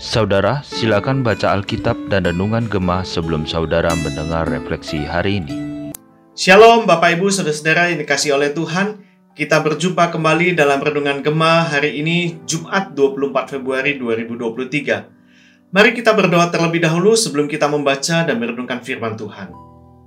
Saudara, silakan baca Alkitab dan Renungan Gemah sebelum saudara mendengar refleksi hari ini. Shalom Bapak Ibu Saudara-saudara yang dikasih oleh Tuhan. Kita berjumpa kembali dalam Renungan Gemah hari ini Jumat 24 Februari 2023. Mari kita berdoa terlebih dahulu sebelum kita membaca dan merenungkan firman Tuhan.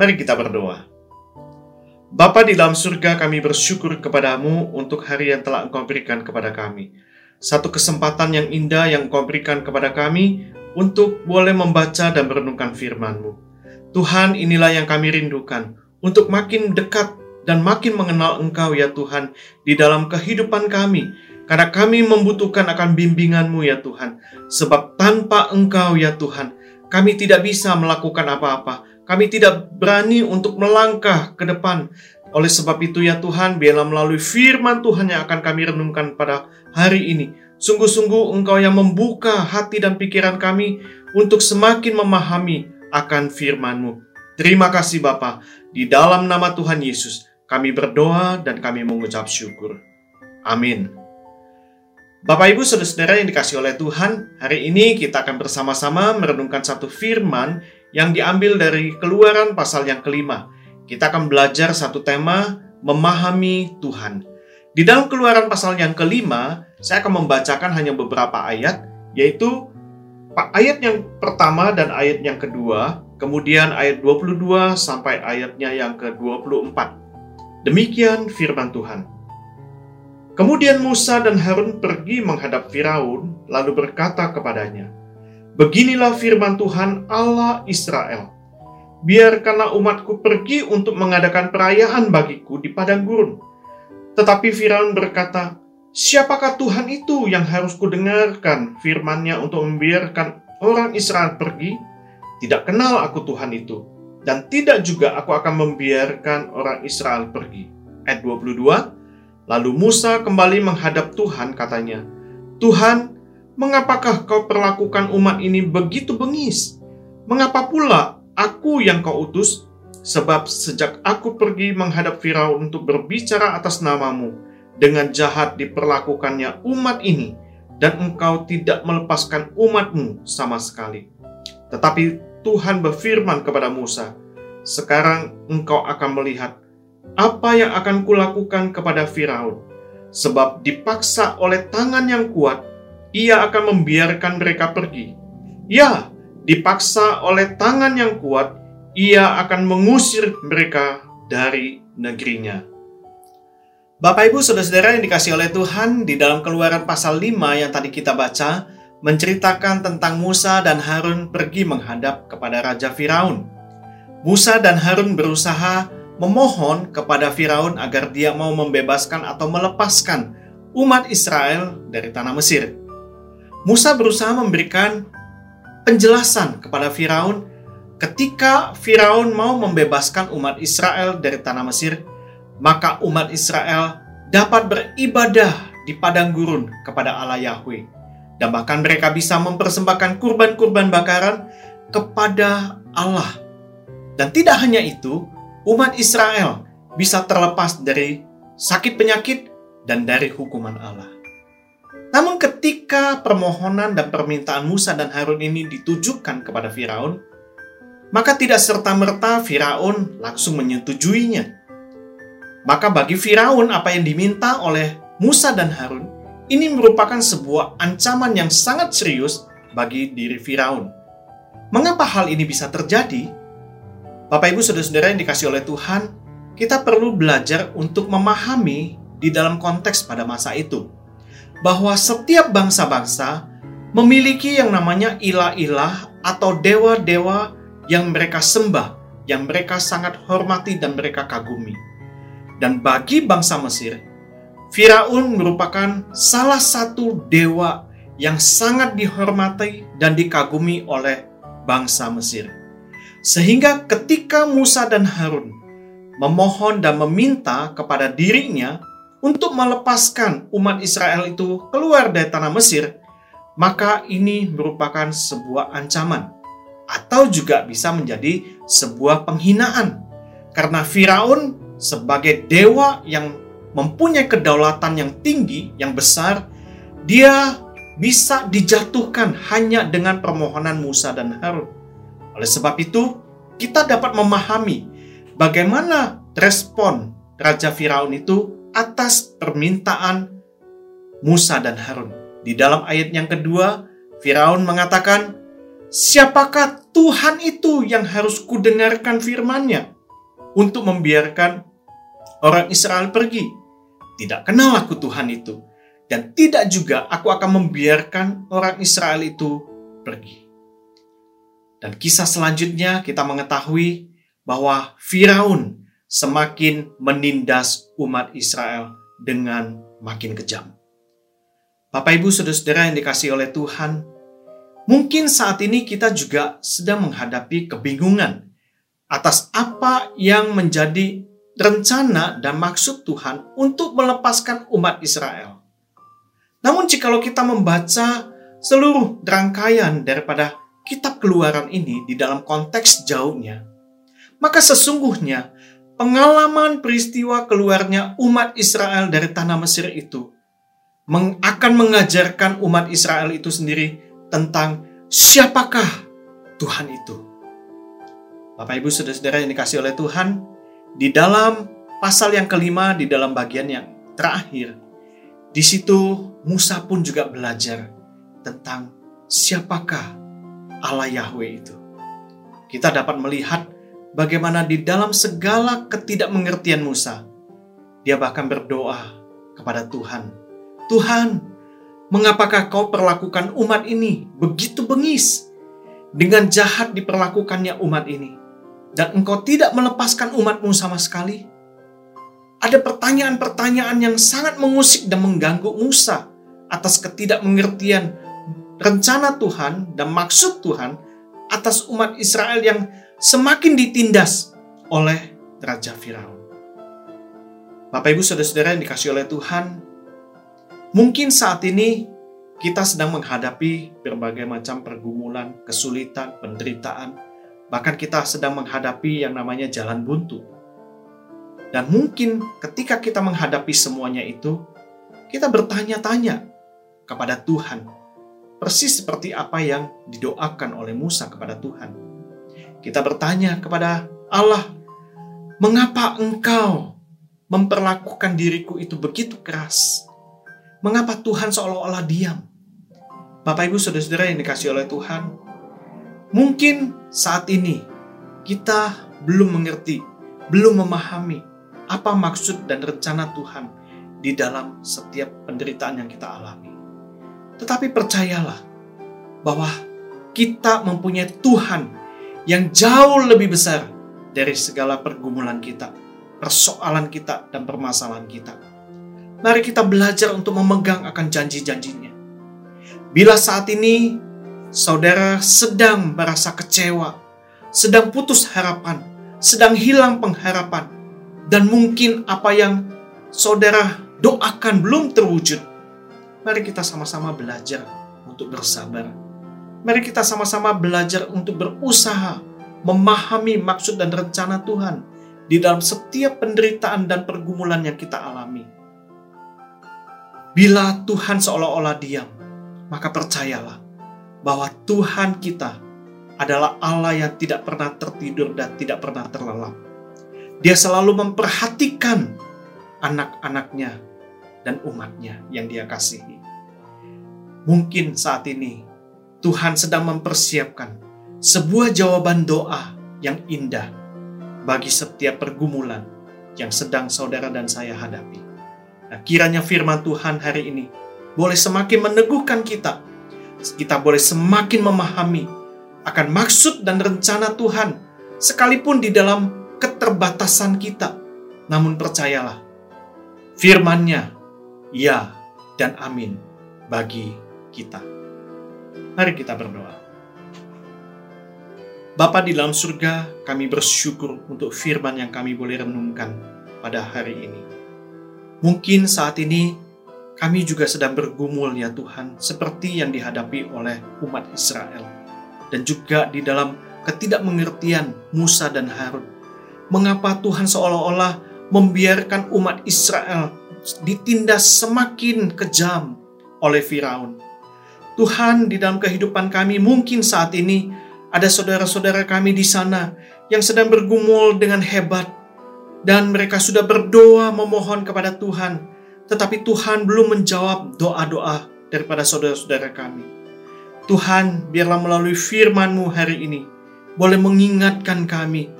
Mari kita berdoa. Bapa di dalam surga kami bersyukur kepadamu untuk hari yang telah engkau berikan kepada kami. Satu kesempatan yang indah yang Kau berikan kepada kami untuk boleh membaca dan merenungkan firman-Mu. Tuhan, inilah yang kami rindukan, untuk makin dekat dan makin mengenal Engkau ya Tuhan, di dalam kehidupan kami, karena kami membutuhkan akan bimbingan-Mu ya Tuhan, sebab tanpa Engkau ya Tuhan, kami tidak bisa melakukan apa-apa, kami tidak berani untuk melangkah ke depan, oleh sebab itu ya Tuhan, biarlah melalui firman Tuhan yang akan kami renungkan pada hari ini. Sungguh-sungguh Engkau yang membuka hati dan pikiran kami untuk semakin memahami akan firman-Mu. Terima kasih Bapa. Di dalam nama Tuhan Yesus, kami berdoa dan kami mengucap syukur. Amin. Bapak Ibu Saudara-saudara yang dikasih oleh Tuhan, hari ini kita akan bersama-sama merenungkan satu firman yang diambil dari Keluaran pasal yang kelima kita akan belajar satu tema memahami Tuhan. Di dalam keluaran pasal yang kelima, saya akan membacakan hanya beberapa ayat, yaitu ayat yang pertama dan ayat yang kedua, kemudian ayat 22 sampai ayatnya yang ke-24. Demikian firman Tuhan. Kemudian Musa dan Harun pergi menghadap Firaun, lalu berkata kepadanya, Beginilah firman Tuhan Allah Israel biarkanlah umatku pergi untuk mengadakan perayaan bagiku di padang gurun. Tetapi Firaun berkata, Siapakah Tuhan itu yang harus kudengarkan firmannya untuk membiarkan orang Israel pergi? Tidak kenal aku Tuhan itu, dan tidak juga aku akan membiarkan orang Israel pergi. Ayat 22, Lalu Musa kembali menghadap Tuhan katanya, Tuhan, mengapakah kau perlakukan umat ini begitu bengis? Mengapa pula Aku yang kau utus, sebab sejak aku pergi menghadap Firaun untuk berbicara atas namamu, dengan jahat diperlakukannya umat ini, dan engkau tidak melepaskan umatmu sama sekali. Tetapi Tuhan berfirman kepada Musa, Sekarang engkau akan melihat apa yang akan kulakukan kepada Firaun, sebab dipaksa oleh tangan yang kuat, ia akan membiarkan mereka pergi. Ya, dipaksa oleh tangan yang kuat, ia akan mengusir mereka dari negerinya. Bapak Ibu Saudara-saudara yang dikasih oleh Tuhan di dalam keluaran pasal 5 yang tadi kita baca menceritakan tentang Musa dan Harun pergi menghadap kepada Raja Firaun. Musa dan Harun berusaha memohon kepada Firaun agar dia mau membebaskan atau melepaskan umat Israel dari tanah Mesir. Musa berusaha memberikan penjelasan kepada Firaun ketika Firaun mau membebaskan umat Israel dari tanah Mesir, maka umat Israel dapat beribadah di padang gurun kepada Allah Yahweh. Dan bahkan mereka bisa mempersembahkan kurban-kurban bakaran kepada Allah. Dan tidak hanya itu, umat Israel bisa terlepas dari sakit penyakit dan dari hukuman Allah. Namun ketika permohonan dan permintaan Musa dan Harun ini ditujukan kepada Firaun, maka tidak serta-merta Firaun langsung menyetujuinya. Maka bagi Firaun apa yang diminta oleh Musa dan Harun ini merupakan sebuah ancaman yang sangat serius bagi diri Firaun. Mengapa hal ini bisa terjadi? Bapak Ibu Saudara-saudara yang dikasih oleh Tuhan, kita perlu belajar untuk memahami di dalam konteks pada masa itu bahwa setiap bangsa-bangsa memiliki yang namanya ilah-ilah atau dewa-dewa yang mereka sembah, yang mereka sangat hormati dan mereka kagumi. Dan bagi bangsa Mesir, Firaun merupakan salah satu dewa yang sangat dihormati dan dikagumi oleh bangsa Mesir. Sehingga ketika Musa dan Harun memohon dan meminta kepada dirinya untuk melepaskan umat Israel itu keluar dari tanah Mesir, maka ini merupakan sebuah ancaman atau juga bisa menjadi sebuah penghinaan karena Firaun sebagai dewa yang mempunyai kedaulatan yang tinggi, yang besar, dia bisa dijatuhkan hanya dengan permohonan Musa dan Harun. Oleh sebab itu, kita dapat memahami bagaimana respon Raja Firaun itu atas permintaan Musa dan Harun. Di dalam ayat yang kedua, Firaun mengatakan, Siapakah Tuhan itu yang harus kudengarkan firman-Nya untuk membiarkan orang Israel pergi? Tidak kenal aku Tuhan itu dan tidak juga aku akan membiarkan orang Israel itu pergi. Dan kisah selanjutnya kita mengetahui bahwa Firaun semakin menindas umat Israel dengan makin kejam. Bapak Ibu Saudara-saudara yang dikasih oleh Tuhan, mungkin saat ini kita juga sedang menghadapi kebingungan atas apa yang menjadi rencana dan maksud Tuhan untuk melepaskan umat Israel. Namun jikalau kita membaca seluruh rangkaian daripada kitab keluaran ini di dalam konteks jauhnya, maka sesungguhnya pengalaman peristiwa keluarnya umat Israel dari tanah Mesir itu akan mengajarkan umat Israel itu sendiri tentang siapakah Tuhan itu. Bapak Ibu Saudara-saudara yang dikasih oleh Tuhan, di dalam pasal yang kelima di dalam bagian yang terakhir di situ Musa pun juga belajar tentang siapakah Allah Yahweh itu. Kita dapat melihat bagaimana di dalam segala ketidakmengertian Musa, dia bahkan berdoa kepada Tuhan. Tuhan, mengapakah kau perlakukan umat ini begitu bengis? Dengan jahat diperlakukannya umat ini. Dan engkau tidak melepaskan umatmu sama sekali ada pertanyaan-pertanyaan yang sangat mengusik dan mengganggu Musa atas ketidakmengertian rencana Tuhan dan maksud Tuhan atas umat Israel yang semakin ditindas oleh Raja Firaun. Bapak Ibu Saudara-saudara yang dikasih oleh Tuhan, mungkin saat ini kita sedang menghadapi berbagai macam pergumulan, kesulitan, penderitaan, bahkan kita sedang menghadapi yang namanya jalan buntu. Dan mungkin ketika kita menghadapi semuanya itu, kita bertanya-tanya kepada Tuhan, persis seperti apa yang didoakan oleh Musa kepada Tuhan. Kita bertanya kepada Allah, "Mengapa Engkau memperlakukan diriku itu begitu keras? Mengapa Tuhan seolah-olah diam?" Bapak, ibu, saudara-saudara yang dikasih oleh Tuhan, mungkin saat ini kita belum mengerti, belum memahami apa maksud dan rencana Tuhan di dalam setiap penderitaan yang kita alami. Tetapi percayalah bahwa kita mempunyai Tuhan yang jauh lebih besar dari segala pergumulan kita, persoalan kita, dan permasalahan kita. Mari kita belajar untuk memegang akan janji-janjinya. Bila saat ini saudara sedang merasa kecewa, sedang putus harapan, sedang hilang pengharapan, dan mungkin apa yang saudara doakan belum terwujud, mari kita sama-sama belajar untuk bersabar. Mari kita sama-sama belajar untuk berusaha memahami maksud dan rencana Tuhan di dalam setiap penderitaan dan pergumulan yang kita alami. Bila Tuhan seolah-olah diam, maka percayalah bahwa Tuhan kita adalah Allah yang tidak pernah tertidur dan tidak pernah terlelap. Dia selalu memperhatikan anak-anaknya dan umatnya yang dia kasihi. Mungkin saat ini Tuhan sedang mempersiapkan sebuah jawaban doa yang indah bagi setiap pergumulan yang sedang saudara dan saya hadapi. Nah, kiranya firman Tuhan hari ini boleh semakin meneguhkan kita. Kita boleh semakin memahami akan maksud dan rencana Tuhan sekalipun di dalam keterbatasan kita. Namun percayalah, firmannya ya dan amin bagi kita. Mari kita berdoa. Bapa di dalam surga, kami bersyukur untuk firman yang kami boleh renungkan pada hari ini. Mungkin saat ini kami juga sedang bergumul ya Tuhan, seperti yang dihadapi oleh umat Israel. Dan juga di dalam ketidakmengertian Musa dan Harun mengapa Tuhan seolah-olah membiarkan umat Israel ditindas semakin kejam oleh Firaun. Tuhan, di dalam kehidupan kami mungkin saat ini ada saudara-saudara kami di sana yang sedang bergumul dengan hebat dan mereka sudah berdoa memohon kepada Tuhan, tetapi Tuhan belum menjawab doa-doa daripada saudara-saudara kami. Tuhan, biarlah melalui firman-Mu hari ini boleh mengingatkan kami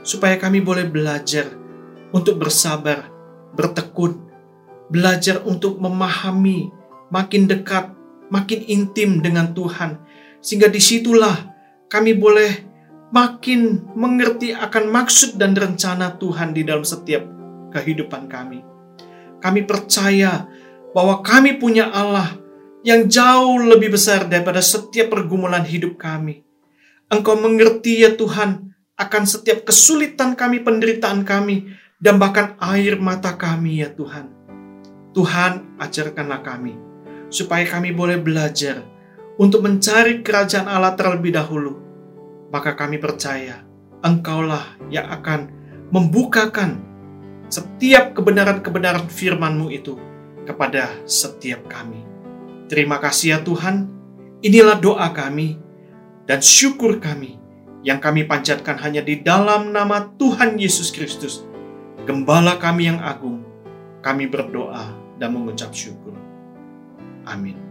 supaya kami boleh belajar untuk bersabar, bertekun, belajar untuk memahami makin dekat makin intim dengan Tuhan, sehingga di situlah kami boleh makin mengerti akan maksud dan rencana Tuhan di dalam setiap kehidupan kami. Kami percaya bahwa kami punya Allah yang jauh lebih besar daripada setiap pergumulan hidup kami. Engkau mengerti ya Tuhan akan setiap kesulitan kami, penderitaan kami, dan bahkan air mata kami ya Tuhan. Tuhan ajarkanlah kami supaya kami boleh belajar untuk mencari kerajaan Allah terlebih dahulu. Maka kami percaya Engkaulah yang akan membukakan setiap kebenaran-kebenaran firman-Mu itu kepada setiap kami. Terima kasih ya Tuhan, inilah doa kami dan syukur kami yang kami panjatkan hanya di dalam nama Tuhan Yesus Kristus, Gembala kami yang agung. Kami berdoa dan mengucap syukur. Amin.